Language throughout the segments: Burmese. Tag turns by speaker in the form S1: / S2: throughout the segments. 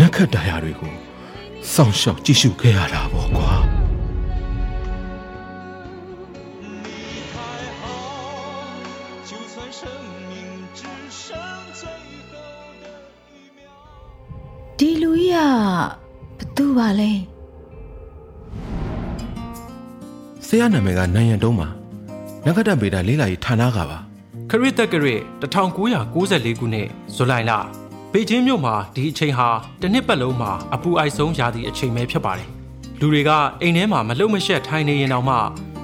S1: နက္ခတ္တရာတွေကိုစောင့်ရှောက်ကြည့်ရှုခဲ့ရတာပေါ့ကွာ
S2: ဒီလူကြီးကဘသူပါလဲ
S1: ဆရာနာမည်ကနိုင်ရန်တုံးပါနဂတဗေဒလေးလာရေးဌာနကပါ
S3: ခရစ်တက်ကရစ်1994ခုနှစ်ဇူလိုင်လ ဘေကျင်းမြို့မှာဒီအချိန်ဟာတစ်နှစ်ပတ်လုံးမှာအပူအိုက်ဆုံးရာသီအချိန်ပဲဖြစ်ပါတယ်လူတွေကအိမ်ထဲမှာမလုံမရှက်ထိုင်နေရင်တောင်မှ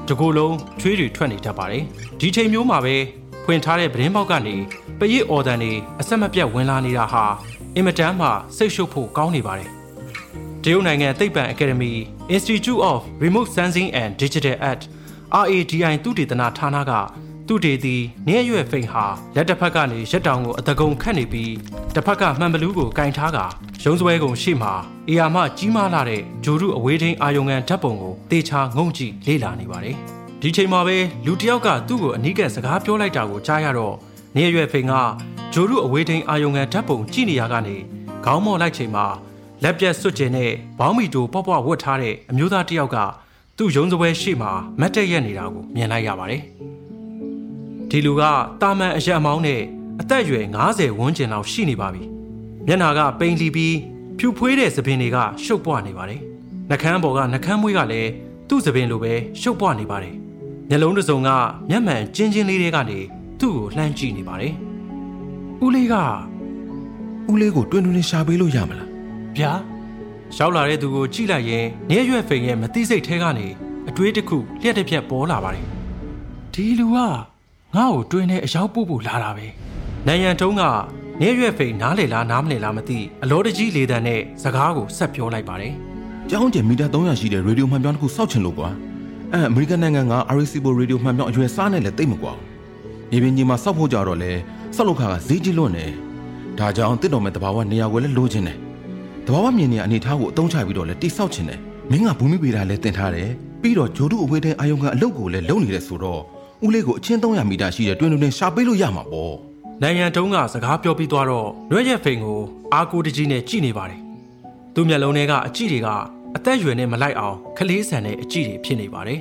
S3: တကိုယ်လုံးချွေးတွေထွက်နေတတ်ပါတယ်ဒီချိန်မျိုးမှာပဲဖွင့်ထားတဲ့ပဒင်းပေါက်ကနေပရစ်အော်ဒန်တွေအဆက်မပြတ်ဝင်လာနေတာဟာအင်မတန်မှစိတ်ရှုပ်ဖို့ကောင်းနေပါတယ်တရုတ်နိုင်ငံသိပ္ပံအကယ်ဒမီ Institute of Remote Sensing and Digital Art RADI သုတေသနဌာနက သူတေသည်နေရွယ်ဖိန်ဟာလက်တစ်ဖက်ကနေရက်တောင်ကိုအတကုံခတ်နေပြီးတစ်ဖက်ကမှန်ဘလူးကိုကင်ထားကရုံးစွဲကုန်ရှေ့မှာအရာမကြီးမားလာတဲ့ဂျိုရုအဝေးထိန်အာယုံငံဓာတ်ပုံကိုတေချာငုံကြည့်လေ့လာနေပါတယ်ဒီချိန်မှာပဲလူတစ်ယောက်ကသူ့ကိုအနီးကပ်စကားပြောလိုက်တာကိုကြားရတော့နေရွယ်ဖိန်ကဂျိုရုအဝေးထိန်အာယုံငံဓာတ်ပုံကြည့်နေရကနေခေါင်းမော်လိုက်ချိန်မှာလက်ပြတ်စွတ်ကျင်တဲ့ဘောင်းမီတိုပေါ့ပေါ့ဝတ်ထားတဲ့အမျိုးသားတစ်ယောက်ကသူ့ရုံးစွဲရှေ့မှာမတ်တက်ရက်နေတာကိုမြင်လိုက်ရပါတယ် ဒီလူကတာမန်အရက်အမောင်းနဲ့အသက်အရွယ်90ဝန်းကျင်လောက်ရှိနေပါပြီမျက်နာကပိန်လီပြီးဖြူဖွေးတဲ့သပင်တွေကရှုပ်ပွားနေပါတယ်နှကန်းပေါ်ကနှကန်းမွေးကလည်းသူ့သပင်လိုပဲရှုပ်ပွားနေပါတယ်မျက်လုံးတစ်စုံကမျက်မှန်ကျင်းချင်းလေးတွေကနေသူ့ကိုလှမ်းကြည့်နေပါတယ်ဦးလေးက
S1: ဦးလေးကိုတွင်တွင်ရှာပေးလို့ရမလား
S3: ဗျာရောက်လာတဲ့သူကိုကြည့်လိုက်ရင်နေရွက်ဖိန်ရဲ့မသိစိတ်ထဲကနေအတွေးတစ်ခုလျှက်တစ်ပြက်ပေါ်လာပါတယ်ဒီလူက ငါ့ကိုတွင်းနဲ့အရောက်ပို့ဖို့လာတာပဲနိုင်ရန်တုံးကနေရွက်ဖိန်နားလေလားနားမလဲလားမသိအလောတကြီးလေတံနဲ့စကားကိုဆက်ပြောလိုက်ပါတယ်
S1: ကျောင်းကျယ်မီတာ300ရှိတဲ့ရေဒီယိုမှန်ပြောင်းတစ်ခုစောက်ချင်လို့ကွာအဲအမေရိကန်နိုင်ငံက RCBO ရေဒီယိုမှန်ပြောင်းအရွယ်စားနဲ့လည်းတိတ်မကွာဘူးမြေပြင်ကြီးမှာစောက်ဖို့ကြတော့လဲစောက်လို့ခါကဈေးကြီးလွန်းနေဒါကြောင့်တစ်တော်မဲ့တဘာဝနေရာကိုလည်းလိုချင်တယ်တဘာဝမြင်နေအနေထားကိုအသုံးချပြီးတော့လဲတိစောက်ချင်တယ်မင်းကဘူမိပေတာလည်းတင်ထားတယ်ပြီးတော့ဂျိုဒုအဝေးတဲ့အာယုံကအလုပ်ကိုလည်းလုပ်နေတယ်ဆိုတော့ ဦးလေးကိုအချင်း300မီတာရှိတဲ့တွင်တွင်နဲ့ရှာပေးလို့ရမှာပေါ့
S3: နိုင်ရန်တုံးကစကားပြောပြီးသွားတော့ရွက်ရက်ဖိန်ကိုအာကိုတကြီးနဲ့ကြည့်နေပါတယ်သူ့မျက်လုံးထဲကအကြည့်တွေကအသက်အရွယ်နဲ့မလိုက်အောင်ခလေးဆန်တဲ့အကြည့်တွေဖြစ်နေပါတယ်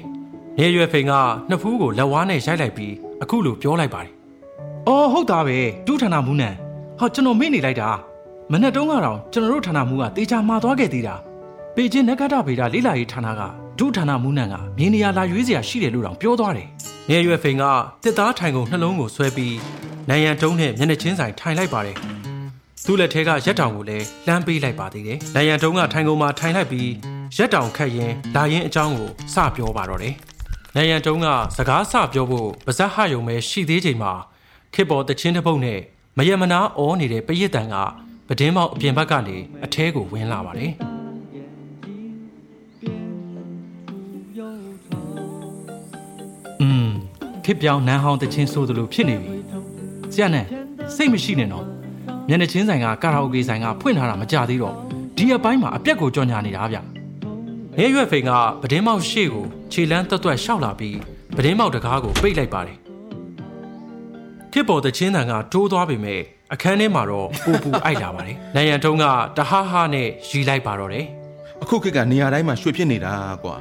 S3: နေရွယ်ဖိန်ကနှစ်ဖူးကိုလက်ဝါးနဲ့ရိုက်လိုက်ပြီးအခုလိုပြောလိုက်ပါတယ်။အော်ဟုတ်သားပဲဒုဌာနမူးနံဟောကျွန်တော်မေ့နေလိုက်တာမနေ့တုန်းကတော့ကျွန်တော်တို့ဌာနမူးကတေချာမှာသွားခဲ့သေးတာပေကျင်းနဂတဗေဒလေးလာရေးဌာနက ဒုဌာနမူးနံကမြင်းနေရလာရွေးစရာရှိတယ်လို့တောင်ပြောသွားတယ်။နေရွယ်ဖိန်ကတစ်သားထိုင်ကုန်နှလုံးကိုဆွဲပြီးနိုင်ရန်တုံးနဲ့မျက်နှာချင်းဆိုင်ထိုင်လိုက်ပါတယ်။သူ့လက်ထဲကရက်တောင်ကိုလည်းလှမ်းပေးလိုက်ပါသေးတယ်။နိုင်ရန်တုံးကထိုင်ကုန်မှာထိုင်လိုက်ပြီးရက်တောင်ခတ်ရင်လာရင်အကြောင်းကိုစပြောပါတော့တယ်။နိုင်ရန်တုံးကစကားစပြောဖို့ပါဇက်ဟယုံပဲရှိသေးချိန်မှာခေပေါ်တချင်းတစ်ပုတ်နဲ့မယမနာအောနေတဲ့ပရစ်တန်ကပဒင်းမောက်အပြင်ဘက်ကနေအထဲကိုဝင်လာပါတယ်။ ခေပြောင်နန်းဟောင်းတချင်းဆိုသလိုဖြစ်နေပြီ။ဆရာနဲ့စိတ်မရှိနဲ့နော်။မျက်နှာချင်းဆိုင်ကကာရာအိုကေဆိုင်ကဖွင့်ထားတာမကြသေးတော့ဒီအပိုင်းမှာအပြက်ကိုကြော်ညာနေတာဗျ။ရဲရွက်ဖိန်ကပဒင်းမောက်ရှေ့ကိုခြေလန်းတွတ်တွတ်ရှောက်လာပြီးပဒင်းမောက်တကားကိုပိတ်လိုက်ပါတယ်။ခေပေါ်တချင်းတန်ကတိုးသွားပေမဲ့အခန်းထဲမှာတော့ပူပူအိုက်လာပါတယ်။နိုင်ရန်တုံးကတဟားဟားနဲ့ရီလိုက်ပါတော့တယ်။
S1: အခုခေတ်ကနေရာတိုင်းမှာရွှေဖြစ်နေတာကွာ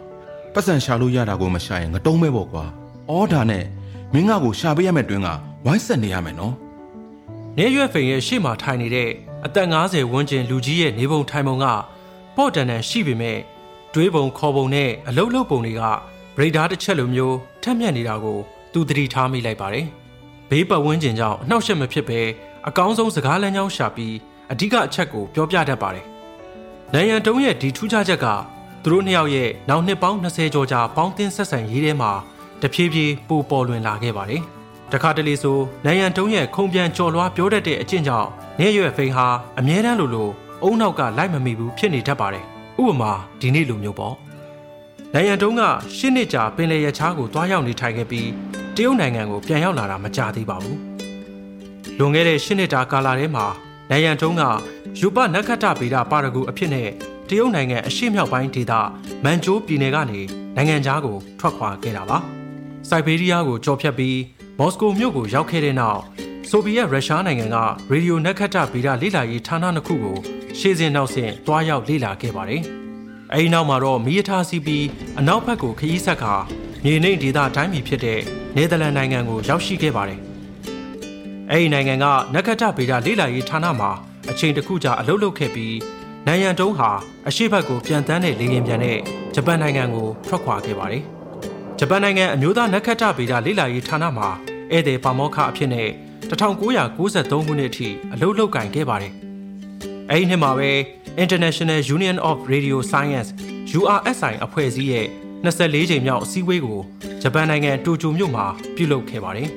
S1: ပတ်စံရှာလို့ရတာကိုမရှာရင်ငတုံးပဲပေါ့ကွာအော်ဒါနဲ့ မင်းငါကိုရှာပေးရမယ့်တွင်ကဝိုင်းဆက်နေရမယ်နော်
S3: နေရွက်ဖိန်ရဲ့ရှေ့မှာထိုင်နေတဲ့အသက်50ဝန်းကျင်လူကြီးရဲ့နေပုံထိုင်ပုံကပေါ့တန်တန်ရှိပေမဲ့တွေးပုံခေါ်ပုံနဲ့အလုတ်လုတ်ပုံတွေကဗရိဒါတစ်ချက်လိုမျိုးထက်မြက်နေတာကိုသူသတိထားမိလိုက်ပါတယ်။ဘေးပတ်ဝန်းကျင်ကြောင့်အနှောက်အယှက်မဖြစ်ဘဲအကောင်းဆုံးစကားလမ်းကြောင်းရှာပြီးအဓိကအချက်ကိုပြောပြတတ်ပါတယ်။နိုင်ရန်တုံးရဲ့ဒီထူးခြားချက်ကသူတို့နှစ်ယောက်ရဲ့နောက်နှစ်ပေါင်း20ကျော်ကြာပေါင်းသင်းဆက်ဆံရေးထဲမှာ တဖြည်းဖြည်းပိုပေါ်လွင်လာခဲ့ပါတယ်။တခါတလေဆိုနိုင်ရန်တုံးရဲ့ခုံပြန်ကြော်လွှားပြောတတ်တဲ့အကျင့်ကြောင့်နေရွယ်ဖိန်ဟာအမြဲတမ်းလိုလိုအုံနောက်ကလိုက်မမိဘူးဖြစ်နေတတ်ပါတယ်။ဥပမာဒီနေ့လိုမျိုးပေါ့။နိုင်ရန်တုံးကရှစ်နှစ်ကြာပင်လယ်ရချားကိုတွားရောက်နေထိုင်ခဲ့ပြီးတရုတ်နိုင်ငံကိုပြန်ရောက်လာတာမကြာသေးပါဘူး။လွန်ခဲ့တဲ့ရှစ်နှစ်တာကာလထဲမှာနိုင်ရန်တုံးကယူပနက္ခတ္တဗေဒပါရဂူအဖြစ်နဲ့တရုတ်နိုင်ငံအရှေ့မြောက်ပိုင်းဒေသမန်ကျိုးပြည်နယ်ကနေနိုင်ငံခြားကိုထွက်ခွာခဲ့တာပါ။ စိုက်ဘေးရီးယားကိုကြော်ဖြတ်ပြီးမော်စကိုမြို့ကိုရောက်ခဲ့တဲ့နောက်ဆိုဗီယက်ရုရှားနိုင်ငံကရေဒီယိုနက္ခတ္တဗေဒလေ့လာရေးဌာနနှစ်ခုကိုရှေ့စဉ်နောက်စဉ်တွားရောက်လေ့လာခဲ့ပါတယ်။အဲဒီနောက်မှာတော့မီးရထားစီးပြီးအနောက်ဘက်ကိုခရီးဆက်ခါမြေနှိမ်ဒေသတိုင်းပြည်ဖြစ်တဲ့နယ်သာလန်နိုင်ငံကိုရောက်ရှိခဲ့ပါတယ်။အဲဒီနိုင်ငံကနက္ခတ္တဗေဒလေ့လာရေးဌာနမှာအချိန်တစ်ခုကြာအလုပ်လုပ်ခဲ့ပြီးနိုင်ရန်တုံးဟာအရှိတ်ဘက်ကိုပြန်တန်းတဲ့လေယာဉ်ပြန်နဲ့ဂျပန်နိုင်ငံကိုထွက်ခွာခဲ့ပါတယ်။ ဂျပန်နိုင်ငံအမျိုးသားနက္ခတ္တဗေဒလေ့လာရေးဌာနမှာဧည့်သည်ပါမောက္ခအဖြစ်နဲ့1993ခုနှစ်အထိအလုပ်လုပ်ကင်ခဲ့ပါတယ်။အဲဒီနှစ်မှာပဲ International Union of Radio Science URSI အဖွဲ့အစည်းရဲ့24ချိန်မြောက်အစည်းအဝေးကိုဂျပန်နိုင်ငံတိုကျိုမြို့မှာပြုလုပ်ခဲ့ပါတယ်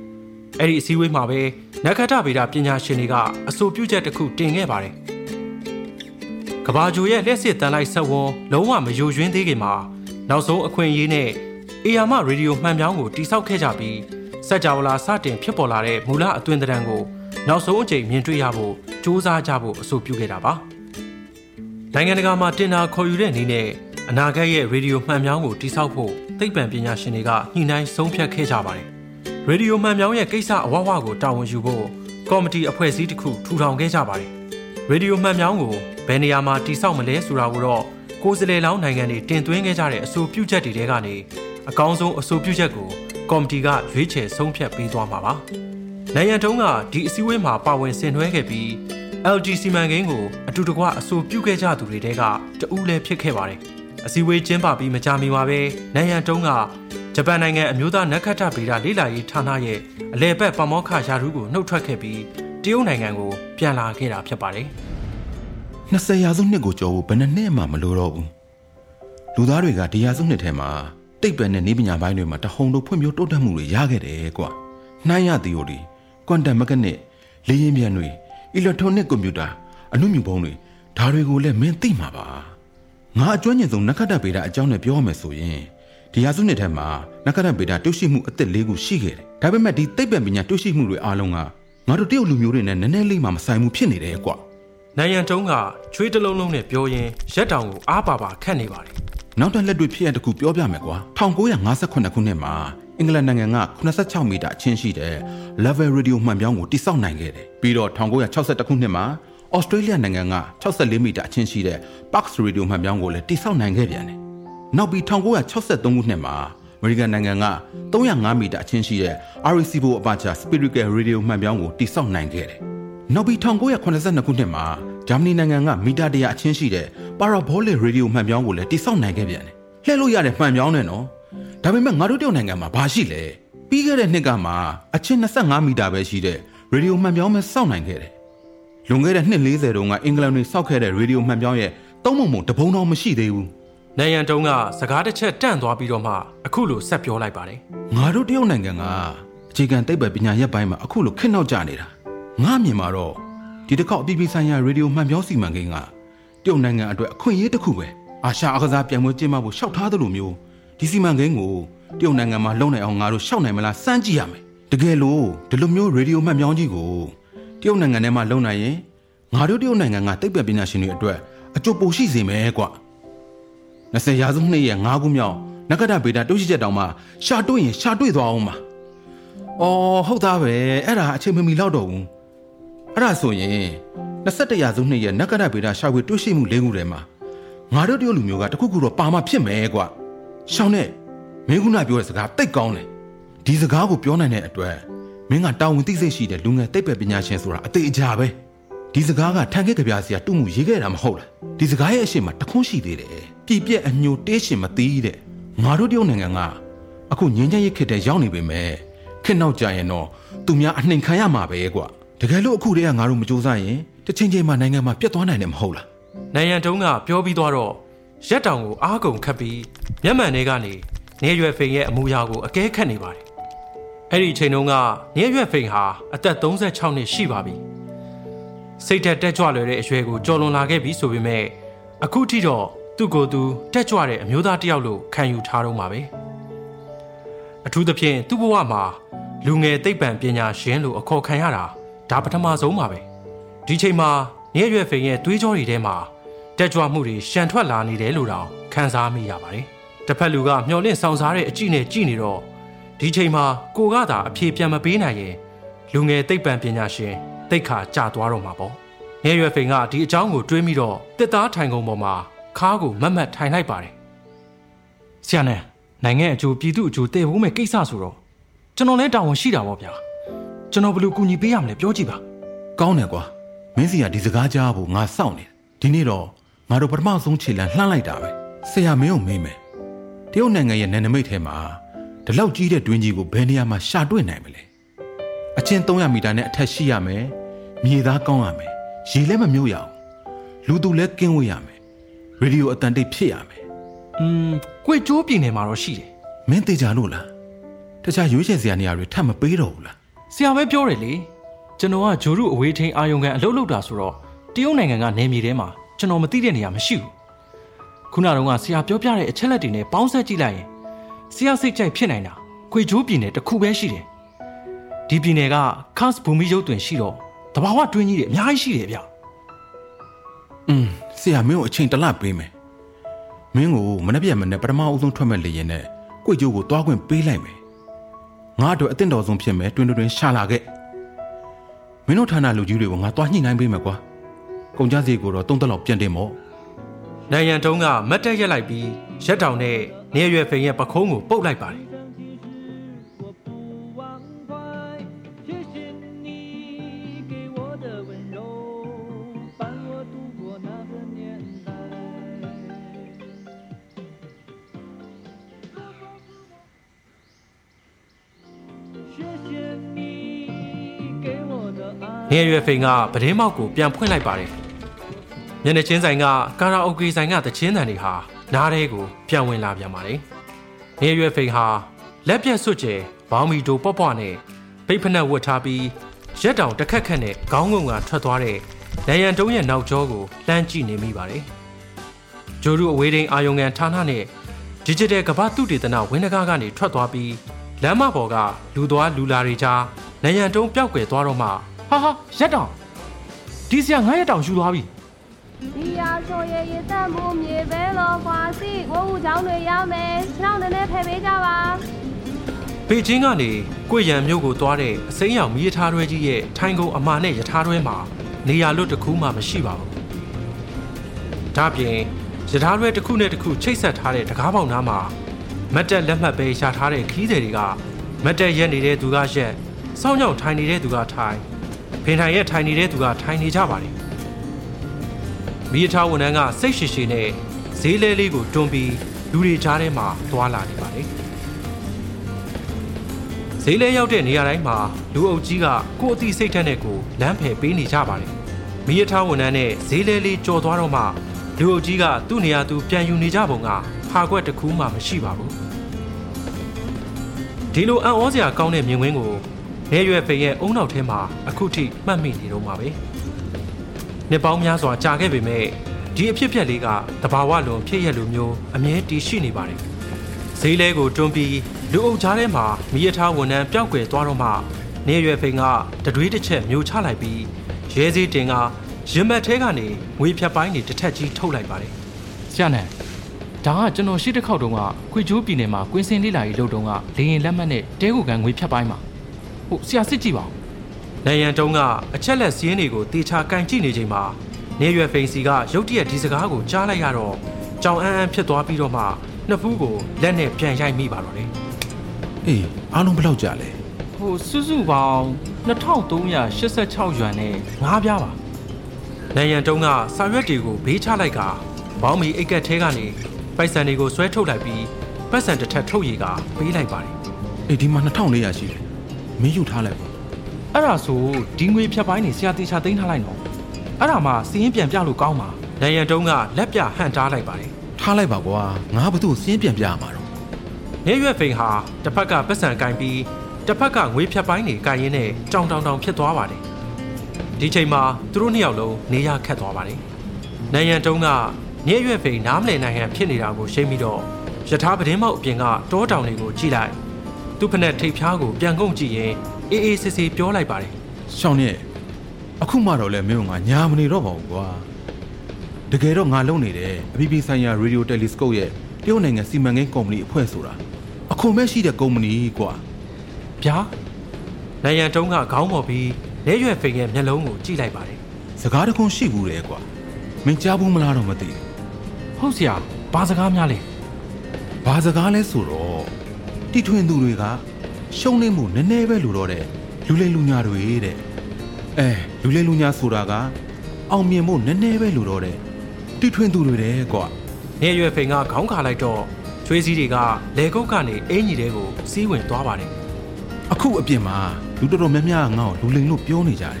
S3: ။အဲဒီအစည်းအဝေးမှာပဲနက္ခတ္တဗေဒပညာရှင်တွေကအဆိုပြုချက်တစ်ခုတင်ခဲ့ပါတယ်။ကဘာဂျိုရဲ့လက်စစ်တန်လိုက်ဆက်ဝန်လုံးဝမယိုယွင်းသေးခင်မှာနောက်ဆုံးအခွင့်အရေးနဲ့ အေယာမရေဒီယိုမှန်ပြောင်းကိုတိစောက်ခဲ့ကြပြီးစက်ကြဝဠာစတင်ဖြစ်ပေါ်လာတဲ့မူလအသွင်သဏ္ဍာန်ကိုနောက်ဆုံးအကြိမ်မြင်တွေ့ရဖို့စ조사ကြဖို့အဆိုပြုခဲ့တာပါနိုင်ငံတကာမှာတင်တာခေါ်ယူတဲ့အနေနဲ့အနာဂတ်ရဲ့ရေဒီယိုမှန်ပြောင်းကိုတိစောက်ဖို့သိပ္ပံပညာရှင်တွေကညှိနှိုင်းဆုံးဖြတ်ခဲ့ကြပါတယ်ရေဒီယိုမှန်ပြောင်းရဲ့ကိစ္စအဝဝကိုတာဝန်ယူဖို့ကော်မတီအဖွဲ့အစည်းတစ်ခုထူထောင်ခဲ့ကြပါတယ်ရေဒီယိုမှန်ပြောင်းကိုဘယ်နေရာမှာတိစောက်မလဲဆိုတာကိုတော့ကိုယ်စလေလောင်းနိုင်ငံတွေတင်သွင်းခဲ့ကြတဲ့အဆိုပြုချက်တွေထဲကနေ အကောင်းဆုံးအဆိုပြုချက်ကိုကော်မတီကရွေးချယ်ဆုံးဖြတ်ပေးသွားမှာပါ။နိုင်ရန်တုံးကဒီအစည်းအဝေးမှာပါဝင်ဆင်နွှဲခဲ့ပြီး LG စီမံကိန်းကိုအတူတကွအဆိုပြုခဲ့ကြသူတွေတဲကတဦးလည်းဖြစ်ခဲ့ပါတယ်။အစည်းအဝေးကျင်းပပြီးမကြာမီမှာပဲနိုင်ရန်တုံးကဂျပန်နိုင်ငံအမျိုးသားနက္ခတ္တဗေဒလေ့လာရေးဌာနရဲ့အလဲပတ်ပမောက္ခရာထူးကိုနှုတ်ထွက်ခဲ့ပြီးတရုတ်နိုင်ငံကိုပြန်လာခဲ့တာဖြစ်ပါတယ်။
S1: 20ရာစုနှစ်ကိုကျော်ဖို့ဘယ်နှစ်မှမလိုတော့ဘူး။လူသားတွေကဒီရာစုနှစ်ထဲမှာ တိတ်ပံနဲ့နေပညာပိုင်းတွေမှာတဟုန်တို့ဖွံ့ဖြိုးတိုးတက်မှုတွေရခဲ့တယ်ကွာ။နှိုင်းရသီအိုရီကွမ်တမ်မကနစ်လေယာဉ်ပြန်တွေအီလက်ထရောနစ်ကွန်ပျူတာအနုမြူပုံတွေဒါတွေကိုလည်းမင်းသိမှာပါ။ငါအကျွမ်းကျင်ဆုံးနက္ခတ္တဗေဒအကြောင်းနဲ့ပြောရမယ်ဆိုရင်ဒီရာစုနှစ်ထဲမှာနက္ခတ္တဗေဒတွေ့ရှိမှုအသစ်၄ခုရှိခဲ့တယ်။ဒါပေမဲ့ဒီသိပ္ပံပညာတွေ့ရှိမှုတွေအားလုံးကငါတို့တရုတ်လူမျိုးတွေနဲ့နည်းနည်းလေးမှမဆိုင်မှုဖြစ်နေတယ်ကွာ။
S3: နိုင်ရန်တုံးကချွေးတလုံးလုံးနဲ့ပြောရင်ရက်တောင်ကိုအားပါပါခတ်နေပါတယ်
S1: နောက်ထပ်လက်တွေ့ဖြစ်ရတစ်ခုပြောပြမယ်ကွာ1958ခုနှစ်မှာအင်္ဂလန်နိုင်ငံက86မီတာအချင်းရှိတဲ့ level radio မှန်ပြောင်းကိုတိစောက်နိုင်ခဲ့တယ်ပြီးတော့1962ခုနှစ်မှာဩစတြေးလျနိုင်ငံက64မီတာအချင်းရှိတဲ့ Parks Radio မှန်ပြောင်းကိုလည်းတိစောက်နိုင်ခဲ့ပြန်တယ်နောက်ပြီး1963ခုနှစ်မှာအမေရိကန်နိုင်ငံက305မီတာအချင်းရှိတဲ့ Arecibo Aperture Spherical Radio မှန်ပြောင်းကိုတိစောက်နိုင်ခဲ့တယ်နောက်ပြီး1982ခုနှစ်မှာ ဂျာမနီနိုင်ငံကမီတာတရာအချင်းရှိတဲ့ parabolic radio မှန်ပြောင်းကိုလည်းတိစောက်နိုင်ခဲ့ပြန်တယ်။လှည့်လို့ရတဲ့မှန်ပြောင်းနဲ့နော်။ဒါပေမဲ့ငါတို့တရုတ်နိုင်ငံမှာဘာရှိလဲ။ပြီးခဲ့တဲ့နှစ်ကမှအချင်း25မီတာပဲရှိတဲ့ radio မှန်ပြောင်းပဲစောက်နိုင်ခဲ့တယ်။လွန်ခဲ့တဲ့နှစ်40တုန်းကအင်္ဂလန်တွေစောက်ခဲ့တဲ့ radio မှန်ပြောင်းရဲ့သုံးပုံပုံတပုံတော့မရှိသေးဘူး။
S3: နိုင်ရန်တုံးကစကားတစ်ချက်တန့်သွားပြီးတော့မှအခုလိုဆက်ပြောလိုက်ပါတယ်။
S1: ငါတို့တရုတ်နိုင်ငံကအခြေခံသိပ္ပံပညာရပ်ပိုင်းမှာအခုလိုခက်နောက်ကြနေတာ။ငါမြင်မှာတော့ ဒီတစ်ခေါက်အပြည်ပြည်ဆိုင်ရာရေဒီယိုမှန်ပြောစီမံကိန်းကတရုတ်နိုင်ငံအတွက်အခွင့်အရေးတစ်ခုပဲအာရှအကစားပြိုင်ပွဲကျင်းပဖို့ရှောက်ထားသလိုမျိုးဒီစီမံကိန်းကိုတရုတ်နိုင်ငံမှာလုံနိုင်အောင်ငါတို့ရှောက်နိုင်မလားစမ်းကြည့်ရမယ်တကယ်လို့ဒီလိုမျိုးရေဒီယိုမှတ်မြောင်းကြီးကိုတရုတ်နိုင်ငံထဲမှာလုံနိုင်ရင်ငါတို့တရုတ်နိုင်ငံကတိတ်ပပညာရှင်တွေအတွက်အကျိုးပိုရှိစေမယ်ကွ20ရာစုနှစ်ရဲ့9ခုမြောက်နဂဒဗေဒတုရှိချက်တောင်မှရှာတွေ့ရင်ရှာတွေ့သွားအောင်ပါ။အော်ဟုတ်သားပဲအဲ့ဒါအချိန်မမီလောက်တော့ဘူး။ အဲ့ဒါဆိုရင်21ရာစုနှစ်ရဲ့နက္ကရဗေဒရှာဖွေတွေ့ရှိမှု၄ခုထဲမှာငါတို့တရုတ်လူမျိုးကတခုခုတော့ပါမှဖြစ်မယ်ကွာရှောင်းနဲ့မင်းခုနပြောတဲ့စကားတိတ်ကောင်းတယ်ဒီစကားကိုပြောနိုင်တဲ့အတွက်မင်းကတာဝန်သိစိတ်ရှိတဲ့လူငယ်သိပ္ပံပညာရှင်ဆိုတာအသေးအကြပဲတဒီစကားကထန်ခဲ့ကြပြစီကတူမှုရေးခဲ့တာမဟုတ်လားဒီစကားရဲ့အရှိမတခွန်းရှိသေးတယ်ပြပြက်အညိုတေးရှင်မသိတဲ့ငါတို့တရုတ်နိုင်ငံကအခုငင်းချမ်းရစ်ခစ်တဲ့ရောက်နေပေမဲ့ခက်နောက်ကြရင်တော့သူများအနှိမ်ခံရမှာပဲကွာ တကယ်လို့အခုတည်းကငါတို့မကြိုးစားရင်တစ်ချိန်ချိန်မှာနိုင်ငံမှာပြတ်သွားနိုင်တယ်မဟုတ်လား
S3: နိုင်ရန်တုံးကပြောပြီးသွားတော့ရက်တောင်ကိုအားကုန်ခတ်ပြီးမျက်မှန်ထဲကနေနေရွယ်ဖိန်ရဲ့အမူအရာကိုအကဲခတ်နေပါတယ်။အဲ့ဒီအချိန်တုန်းကနေရွယ်ဖိန်ဟာအသက်36နှစ်ရှိပါပြီ။စိတ်သက်တက်ကြွလွယ်တဲ့အရွယ်ကိုကျော်လွန်လာခဲ့ပြီဆိုပေမဲ့အခုထိတော့သူ့ကိုယ်သူတက်ကြွတဲ့အမျိုးသားတစ်ယောက်လို့ခံယူထားတော့မှာပဲ။အထူးသဖြင့်သူ့ဘဝမှာလူငယ်သိပ္ပံပညာရှင်လို့အခေါ်ခံရတာ ဒါပထမဆုံးပါပဲ။ဒီချိန်မှာနေရွယ်ဖိန်ရဲ့သွေးကြောတွေထဲမှာတက်ကြွမှုတွေရှန်ထွက်လာနေတယ်လို့တောင်ခန်းစားမိရပါတယ်။တစ်ဖက်လူကမျောလင့်ဆောင်စားတဲ့အကြည့်နဲ့ကြည့်နေတော့ဒီချိန်မှာကိုကသာအဖြေပြန်မပေးနိုင်ရင်လူငယ်သိပ္ပံပညာရှင်တိတ်ခါကြာသွားတော့မှာပေါ့။နေရွယ်ဖိန်ကဒီအကြောင်းကိုတွေးမိတော့တစ်သားထိုင်ကုန်ပေါ်မှာခါးကိုမတ်မတ်ထိုင်လိုက်ပါတယ်။ဆရာနဲ့နိုင်ငံအကျိုးပြည်သူအကျိုးတည်ဖို့မဲ့ကိစ္စဆိုတော့ကျွန်တော်လည်းတာဝန်ရှိတာပေါ့ဗျာ။ ကျွန်တော်ဘယ်လိုကူညီပေးရမလဲပြောကြည့်ပါ
S1: ကောင်းတယ်ကွာမင်းစီကဒီစကားကြားဖို့ငါစောင့်နေတယ်ဒီနေ့တော့ငါတို့ပထမဆုံးခြေလမ်းလှမ်းလိုက်တာပဲဆရာမင်းကိုမေးမယ်တရုတ်နိုင်ငံရဲ့နယ်နိမိတ်ထဲမှာဒီလောက်ကြီးတဲ့တွင်းကြီးကိုဘယ်နေရာမှာရှာတွေ့နိုင်မလဲအချင်း300မီတာနဲ့အထက်ရှိရမယ်မြေသားကောင်းရမယ်ရေလည်းမမြုပ်ရအောင်လူသူလည်းကင်းဝေးရမယ်ရေဒီယိုအတန်တိတ်ဖြစ်ရမယ်။
S3: อืมကြွေကျိုးပြည်နယ်မှာတော့ရှိတယ်
S1: မင်းသေးကြလို့လားတခြားရွေးချယ်စရာနေရာတွေထပ်မပေးတော့ဘူးလား
S3: ဆရာပဲပြောတယ်လေကျွန်တော်ကဂျိုရုအဝေးထိန်အာယုံကန်အလုပ်လုပ်တာဆိုတော့တရုတ်နိုင်ငံကနေမြေထဲမှာကျွန်တော်မသိတဲ့နေရာမရှိဘူးခုနကတော့ဆရာပြောပြတဲ့အချက်လက်တွေနဲ့ပေါင်းဆက်ကြည့်လိုက်ရင်ဆရာစိတ်ကြိုက်ဖြစ်နိုင်တာခွေချိုးပြည်နယ်တစ်ခုပဲရှိတယ်ဒီပြည်နယ်ကခတ်ဘူမီရုပ်တွင်ရှိတော့တဘာဝတွင်းကြီးတွေအများကြီးရှိတယ်ဗျ
S1: อืมဆရာမင်းကိုအချိန်တစ်လပေးမယ်မင်းကိုမနှက်ပြက်မနဲ့ပထမအဦးဆုံးထွက်မဲ့လေရင်နဲ့ကြွေကျိုးကိုတွားခွင့်ပေးလိုက်မယ် ငါတို့အသင့်တော်ဆုံးဖြစ်မယ်တွင်တွင်တွင်ရှာလာခဲ့မင်းတို့ဌာနလူကြီးတွေကိုငါတွားညှိနှိုင်းပေးမယ်ကွာကုန်ကြစည်ကိုတော့တုံးတက်လောက်ပြန်တင်မို့
S3: နိုင်ရန်တုံးကမတ်တက်ရက်လိုက်ပြီးရက်တောင်နဲ့နေရွယ်ဖိန်ရဲ့ပခုံးကိုပုတ်လိုက်ပါတယ်
S4: 的爱。
S3: နေရွယ်ဖိန်ကပဒင်းမောက်ကိုပြန်ဖွင့်လိုက်ပါတယ်မျက်နှာချင်းဆိုင်ကကာရာအိုကေဆိုင်ကတချင်းတန်တွေဟာနားထဲကိုပြန်ဝင်လာပြန်ပါတယ်နေရွယ်ဖိန်ဟာလက်ပြက်စွတ်ကျဲဘောင်းမီတိုပေါ့ပေါ့နဲ့ပိတ်ဖနက်ဝတ်ထားပြီးရက်တောင်တစ်ခက်ခက်နဲ့ခေါင်းငုံကထွက်သွားတဲ့နိုင်ရန်တုံးရဲ့နောက်ကျောကိုလှမ်းကြည့်နေမိပါတယ်ဂျိုရုအဝေးထိန်အာယုံငံဌာနနဲ့ digital ကမ္ဘာတုတေသနဝင်းတကားကနေထွက်သွားပြီးလမ်းမပေါ်ကလူသွားလူလာတွေကြားနိုင်ရန်တုံးပျောက်ကွယ်သွားတော့မှ ဟာဟာရက်တောင်ဒီစရာငါရက်တောင်ယူသွားပြီ
S5: ဒီယာဆိုရဲ့ရေတက်မှုမြေပဲလို့ခွာစီကိုဦးချောင်းတွေရမယ်ခြေထောက်နည်းနည်းဖယ်ပေးကြပါ
S3: ပေကျင်းကနေကိုရံမြို့ကိုသွားတဲ့အစိမ်းရောင်မီးရထားတွဲကြီးရဲ့ထိုင်ကုန်အမာနဲ့ရထားတွဲမှာနေရာလွတ်တစ်ခုမှမရှိပါဘူး။ဒါပြင်ရထားတွဲတစ်ခုနဲ့တစ်ခုချိတ်ဆက်ထားတဲ့တကားပေါက်နားမှာမတ်တက်လက်မှတ်ပဲရှာထားတဲ့ခီးသည်တွေကမတ်တက်ရက်နေတဲ့သူကရက်စောင်းကြောင်ထိုင်နေတဲ့သူကထိုင် ဖင်ထိုင်ရက်ထိုင်နေတဲ့သူကထိုင်နေကြပါတယ်။မီးရထားဝန်ထမ်းကစိတ်ရှိရှိနဲ့ဈေးလဲလေးကိုတွန်းပြီးလူတွေကြားထဲမှာသွာလာနေပါတယ်။ဈေးလဲရောက်တဲ့နေရာတိုင်းမှာလူအုပ်ကြီးကကိုယ်အသိစိတ်ထက်နဲ့ကိုလမ်းဖယ်ပေးနေကြပါတယ်။မီးရထားဝန်ထမ်းနဲ့ဈေးလဲလေးကြော်သွားတော့မှလူအုပ်ကြီးကသူ့နေရာသူပြန်ယူနေကြပုံကဟာကွက်တစ်ခုမှမရှိပါဘူး။ဒီလိုအံ့ဩစရာကောင်းတဲ့မြင်ကွင်းကို နေရွယ်ဖေရဲ့အုံနောက်ထဲမှာအခုထိမှတ်မိနေတော့မှာပဲ။နှစ်ပေါင်းများစွာကြာခဲ့ပေမဲ့ဒီအဖြစ်အပျက်လေးကတဘာဝလွန်ဖြစ်ရလိုမျိုးအမြဲတည်ရှိနေပါတယ်။ဈေးလဲကိုတွန်းပြီးလူအုပ်ကြားထဲမှာမိရထားဝန်ထမ်းပျောက်ကွယ်သွားတော့မှနေရွယ်ဖိန်ကတတွေးတစ်ချက်မျိုးချလိုက်ပြီးရဲစည်းတင်ကရင်ဘတ်ထဲကနေငွေဖြတ်ပိုင်းတွေတစ်ထက်ကြီးထုတ်လိုက်ပါတယ်။ဆရာနဲ့ဒါကကျွန်တော်ရှိတစ်ခေါက်တုန်းကခွေချိုးပြည်နယ်မှာကွင်းစင်လေးလာရေးလုပ်တုန်းကလေရင်လက်မှတ်နဲ့တဲကိုကန်ငွေဖြတ်ပိုင်းမှာ ဟုတ်ဆရာစစ်ကြည့်ပါဦး။နိုင်ရန်တုံးကအချက်လက်စီးရင်တွေကိုတေချာကန်ကြည့်နေချိန်မှာနေရွယ်ဖိန်စီကရုတ်တရက်ဒီစကားကိုကြားလိုက်ရတော့ကြောင်အန်းအန်းဖြစ်သွားပြီးတော့မှနှစ်ဖူးကိုလက်နဲ့ပြန်ရိုက်မိပါတော့တယ်
S1: အေးအားလုံးဘယ်လောက်ကြာလဲ
S3: ဟိုစုစုပေါင်း2386ရွမ်နဲ့ငါးပြားပါနန်ရန်တုံးကစာရွက်တွေကိုဘေးချလိုက်ကဘောင်းမီအိတ်ကက်ထဲကနေပိုက်ဆံတွေကိုဆွဲထုတ်လိုက်ပြီးပတ်စံတစ်ထပ်ထုတ်ရီကပေးလိုက်ပါတယ်
S1: အေးဒီမှာ2400ရှိတယ် မင်းယူထားလိုက်ပေါ့
S3: အဲ့ဒါဆိုဒီငွေဖြတ်ပိုင်းနေဆရာတေချာသိမ်းထားလိုက်တော့အဲ့ဒါမှစီးရင်ပြန်ပြလို့ကောင်းပါနန်ရန်တုံးကလက်ပြဟန်တားလိုက်ပါတယ်
S1: ထားလိုက်ပါကွာငါဘာလို့စင်းပြန်ပြရမှာတော့
S3: နေရွက်ဖိန်ဟာတစ်ဖက်ကပတ်စံကင်ပြီးတစ်ဖက်ကငွေဖြတ်ပိုင်းတွေကင်ရင်းနဲ့ကြောင်တောင်တောင်ဖြစ်သွားပါတယ်ဒီချိန်မှာသူတို့နှစ်ယောက်လုံးနေရခတ်သွားပါတယ်နန်ရန်တုံးကနေရွက်ဖိန်နားမလည်နိုင်ဟန်ဖြစ်နေတာကိုရှင်းပြီးတော့ယထာပဒင်းမောက်အပြင်ကတောတောင်တွေကိုကြည့်လိုက် သူ့ဖက်နဲ့ထိပ်ဖျားကိုပြန်ကုန်ကြည့်ရင်အေးအေးဆေးဆေးပြောလိုက်ပါတယ်
S1: ရှောင်းနဲ့အခုမှတော့လဲမင်းကငါညာမနေတော့ပါဘူးကွာတကယ်တော့ငါလုံနေတယ်အပြည်ပြည်ဆိုင်ရာရေဒီယိုတယ်လီစကုပ်ရဲ့တရုတ်နိုင်ငံစီမံကိန်းကုမ္ပဏီအဖွဲ့ဆိုတာအခုမဲ့ရှိတဲ့ကုမ္ပဏီကွာ
S3: ဗျာနန်ရန်တုံးကခေါင်းပေါ်ပြီးနေရွက်ဖိန်ရဲ့မျက်လုံးကိုကြည့်လိုက်ပါတယ်
S1: စကားတခွန်းရှိဘူးတယ်ကွာမင်းကြားဘူးမလားတော့မသိဘူး
S3: ဟုတ်ဆရာဘာစကားများလဲ
S1: ဘာစကားလဲဆိုတော့ တီထွင်သူတွေကရှုံးနေမှုနည်းနည်းပဲလို့တော့တဲ့လူလိမ်လူညာတွေတဲ့အဲလူလိမ်လူညာဆိုတာကအောင်မြင်ဖို့နည်းနည်းပဲလို့တော့တဲ့တီထွင်သူတွေတဲ့ကွာ
S3: နေရွယ်ဖိန်ကခေါင်းခါလိုက်တော့ချွေးစည်းတွေကလေကုတ်ကနေအင်းကြီးတဲကိုစီးဝင်သွားပါတယ်
S1: အခုအပြင်မှာလူတော်တော်များများကငါ့ကိုလူလိမ်လို့ပြောနေကြတယ်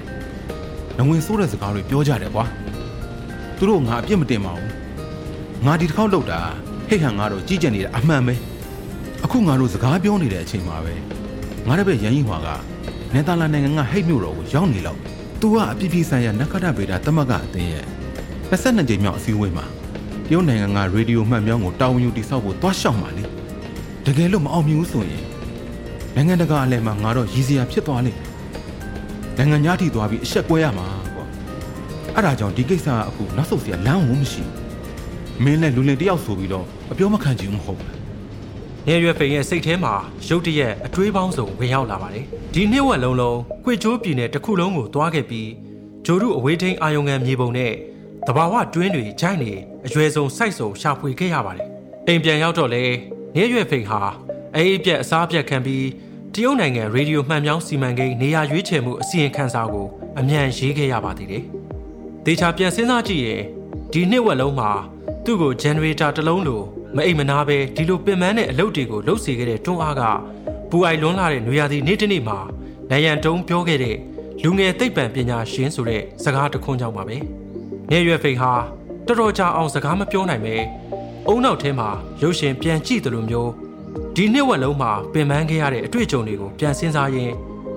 S1: ။ငဝင်ဆိုးတဲ့စကားတွေပြောကြတယ်ကွာ။သူတို့ငါအပြစ်မတင်ပါဘူး။ငါဒီတစ်ခေါက်လောက်တာဟိတ်ဟန်ငါတို့ကြီးကြံနေတာအမှန်ပဲ။ အခုငါတို့စကားပြောနေတဲ့အချိန်မှာပဲငါတပည့်ရန်ကြီးဟွာကနယ်သာလန်နိုင်ငံကဟိတ်မြို့တော်ကိုရောက်နေလောက်။ तू ကအပြစ်ပြဆိုင်ရာနက္ခတ္တဗေဒတမကအသင်းရဲ့22ကြိမ်မြောက်အစည်းအဝေးမှာတရုတ်နိုင်ငံကရေဒီယိုမှတ်မြောင်းကိုတာဝန်ယူတိစောက်ဖို့တွားလျှောက်ပါလေ။တကယ်လို့မအောင်မြင်ဘူးဆိုရင်နိုင်ငံတကာအလဲမှာငါတော့ရည်စရာဖြစ်သွားလိမ့်မယ်နိုင်ငံညားထိသွားပြီးအဆက်ကွဲရမှာကွာအဲ့ဒါကြောင့်ဒီကိစ္စကအခုနောက်ဆုတ်စရာလမ်းဝင်မရှိဘူးမင်းလည်းလူလင်တယောက်ဆိုပြီးတော့အပြောမခံချင်ဘူးမဟုတ်ဘူး
S3: နေရွယ်ဖိန်ရဲ့စိတ်ထဲမှာရုတ်တရက်အတွေးပေါင်းစုံဝင်ရောက်လာပါတယ်ဒီနှစ်ဝက်လုံးလုံးကွေချိုးပြည်နယ်တစ်ခုလုံးကိုသွားခဲ့ပြီးဂျိုရုအဝေးထိန်အာယုံငံမြေပုံနဲ့တဘာဝတွင်းတွေဂျိုင်းနေအရွယ်စုံစိုက်စုံရှာဖွေခဲ့ရပါတယ်အိမ်ပြန်ရောက်တော့လေနေရွယ်ဖိန်ဟာအေးပြက်အစားပြက်ခံပြီးတရုတ်နိုင်ငံရေဒီယိုမှန်ပြောင်းစီမံကိန်းနေရာရွေးချယ်မှုအစီရင်ခံစာကိုအမြန်ရေးခဲ့ရပါသေးတယ်ဒေချာပြန်စဉ်းစားကြည့်ရင်ဒီနှစ်ဝက်လုံးမှာသူ့ကို generator တစ်လုံးလို မအိမ်မနာပဲဒီလိုပင်ပန်းတဲ့အလုပ်တွေကိုလုပ်စေခဲ့တဲ့တွန်းအားကပူအိုင်လွန်းလာတဲ့နွေရာသီနေ့တစ်နေ့မှာနိုင်ရန်တုံးပြောခဲ့တဲ့လူငယ်သိပ္ပံပညာရှင်ဆိုတဲ့စကားတစ်ခွန်းကြောင့်ပါပဲ။နေရွယ်ဖိန်ဟာတော်တော်ကြာအောင်စကားမပြောနိုင်ပဲအုံနောက်ထဲမှာရုပ်ရှင်ပြန်ကြည့်တယ်လို့မျိုးဒီနှစ်ဝက်လုံးမှာပင်ပန်းခဲ့ရတဲ့အတွေ့အကြုံတွေကိုပြန်စဉ်းစားရင်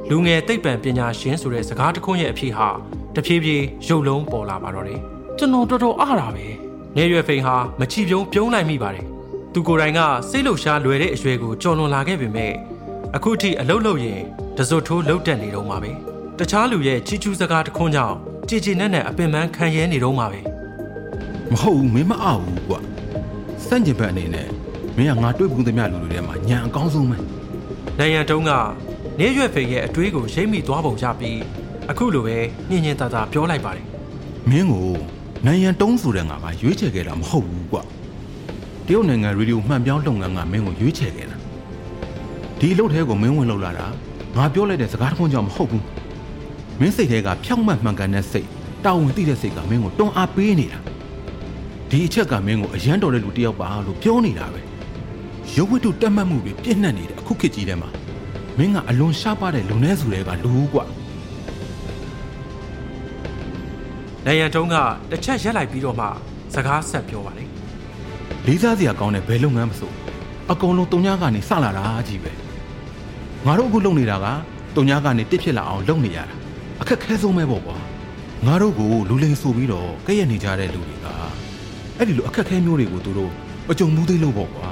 S3: လူငယ်သိပ္ပံပညာရှင်ဆိုတဲ့စကားတစ်ခွန်းရဲ့အဖြစ်ဟာတဖြည်းဖြည်းရုပ်လုံးပေါ်လာပါတော့တယ်။ကျွန်တော်တော်တော်အားတာပဲ။ နေရွယ်ဖိန်ဟာမချီပြုံးပြုံးနိုင်မိပါတယ်။သူကိုယ်တိုင်ကစိတ်လှုပ်ရှားလွယ်တဲ့အရွယ်ကိုကြော်လွန်လာခဲ့ပေမဲ့အခုထိအလုတ်လုတ်ရင်တစွတ်ထိုးလှုပ်တက်နေတော့မှာပဲ။တခြားလူရဲ့ချီချူးစကားတစ်ခွန်းကြောင့်ကြည်ကြည်နက်နက်အပင်ပန်းခံရဲနေတော့မှာပဲ
S1: မဟုတ်ဘူးမင်းမအားဘူးကွာစန့်ကျင်ဘက်အနေနဲ့မင်းကငါတွေ့ဘူးသမျှလူတွေထဲမှာညာအကောင်းဆုံးပဲ။
S3: နိုင်ရန်တုံးကနေရွယ်ဖိန်ရဲ့အတွေးကိုရိမ့်မိသွားပုံရပြီးအခုလိုပဲညင်ညင်သာသာပြောလိုက်ပါတယ်
S1: မင်းကို နိုင်ရန်တုံးဆိုတဲ့ငါကရွေးချယ်ခဲ့တာမဟုတ်ဘူးကွာတရုတ်နိုင်ငံရေဒီယိုမှန်ပြောင်းလုပ်ငန်းကမင်းကိုရွေးချယ်ခဲ့တာဒီအလုပ်ထဲကိုမင်းဝင်လောက်လာတာငါပြောလိုက်တဲ့စကားတစ်ခုကြောင့်မဟုတ်ဘူးမင်းစိတ်ထဲကဖြောက်မှတ်မှန်ကန်တဲ့စိတ်တာဝန်သိတဲ့စိတ်ကမင်းကိုတွန်းအားပေးနေတာဒီအချက်ကမင်းကိုအရန်တော်တဲ့လူတစ်ယောက်ပါလို့ပြောနေတာပဲရုပ်ဝတ္ထုတက်မှတ်မှုတွေပြည့်နှက်နေတဲ့အခုခေတ်ကြီးထဲမှာမင်းကအလွန်ရှားပါတဲ့လူနည်းစုတွေကလူကွာ။
S3: နိုင်ရန်တုံးကတစ်ချက်ရက်လိုက်ပြီးတော့မှစကားဆက်ပြောပါတယ်
S1: လေးစားစရာကောင်းတဲ့ဘယ်လုပ်ငန်းမဆိုအကုန်လုံးတုံညာကနေစလာတာကြီးပဲငါတို့အခုလုပ်နေတာကတုံညာကနေတစ်ဖြစ်လာအောင်လုပ်နေရတာအခက်ခဲဆုံးပဲပေါ့ကွာငါတို့ကိုလူလိမ်ဆိုပြီးတော့ကဲ့ရဲ့နေကြတဲ့လူတွေကအဲ့ဒီလိုအခက်ခဲမျိုးတွေကိုသူတို့အကြုံမူသေးလို့ပေါ့ကွာ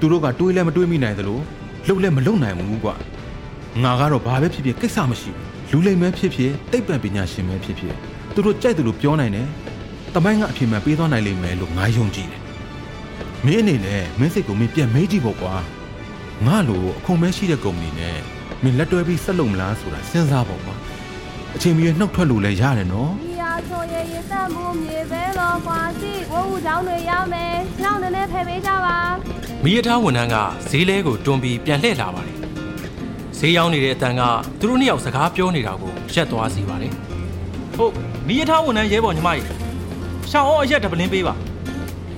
S1: သူတို့ကတွေးလဲမတွေးမိနိုင်သလိုလှုပ်လဲမလှုပ်နိုင်ဘူးကွာငါကတော့ဘာပဲဖြစ်ဖြစ်ကိစ္စမရှိဘူးလူလိမ်ပဲဖြစ်ဖြစ်တိတ်ပံပညာရှင်ပဲဖြစ်ဖြစ် သူတို့ကြိုက်တယ်လို့ပြောနိုင်တယ်တမိုင်းကအဖြစ်မှန်ပေးသွားနိုင်လိမ့်မယ်လို့ငါယုံကြည်တယ်မင်းအနေနဲ့မင်းစိတ်ကိုမင်းပြန်မေးကြည့်ဖို့ကွာငါလိုအခွန်မဲရှိတဲ့ကုမ္ပဏီနဲ့မင်းလက်တွဲပြီးဆက်လုပ်မလားဆိုတာစဉ်းစားဖို့ကွာအချိန်မီနှုတ်ထွက်လို့လည်းရတယ်နော်
S5: ဒီယာဆိုရင်ရသက်မှုမြေပဲလောကွာရှိဝုတ်ချောင်းတွေရမယ်။နောက်နည်းနည်းဖယ်ပေးကြပါ။
S3: မီးရထားဝန်ထမ်းကဈေးလဲကိုတွန်းပြီးပြန်လှည့်လာပါတယ်။ဈေးရောက်နေတဲ့အတန်ကသူတို့နှစ်ယောက်စကားပြောနေတာကိုရက်သွားစီပါတယ်
S6: ဟုတ်န
S3: မီးရထားဝန်ထမ်းရဲဘော်ညီမကြီးရှောင်းအောင်အရက်တပလင်းပေးပါ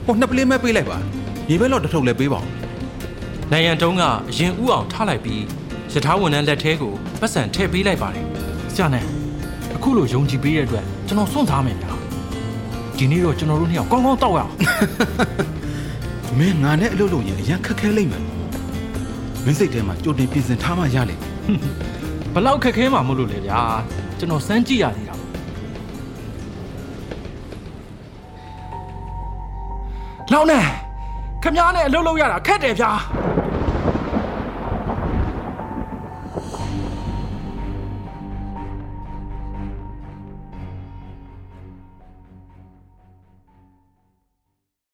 S1: ဟိုနှစ်ပလင်းမဲ့ပေးလိုက်ပါရေဘက်တော့တစ်ထုပ်လည်းပေးပါဦး
S3: နိုင်ရန်တုံးကအရင်ဥအောင်ထားလိုက်ပြီးရထားဝန်ထမ်းလက်ထဲကိုပတ်စံထည့်ပေးလိုက်ပါတယ်ဆရာနဲ့အခုလိုယုံကြည်ပေးတဲ့အတွက်ကျွန်တော်စွန့်စားမယ်ဗျာဒီနေ့တော့ကျွန်တော်တို့နှစ်ယောက်ကောင်းကောင်းတောက်ရအောင်
S1: မင်းငါနဲ့အလုပ်လုပ်ရင်အရင်ခက်ခဲလိမ့်မယ်မင်းစိတ်ထဲမှာကြိုတင်ပြင်ဆင်ထားမှရလိမ့်မယ်
S3: ဘလောက်ခက်ခဲမှမလို့လေဗျာကျွန်တော်စမ်းကြည့်ရသေးတာ လောက်နဲ့ခမားနဲ့အလုပ်လုပ်ရတာခက်တယ်ဗျာ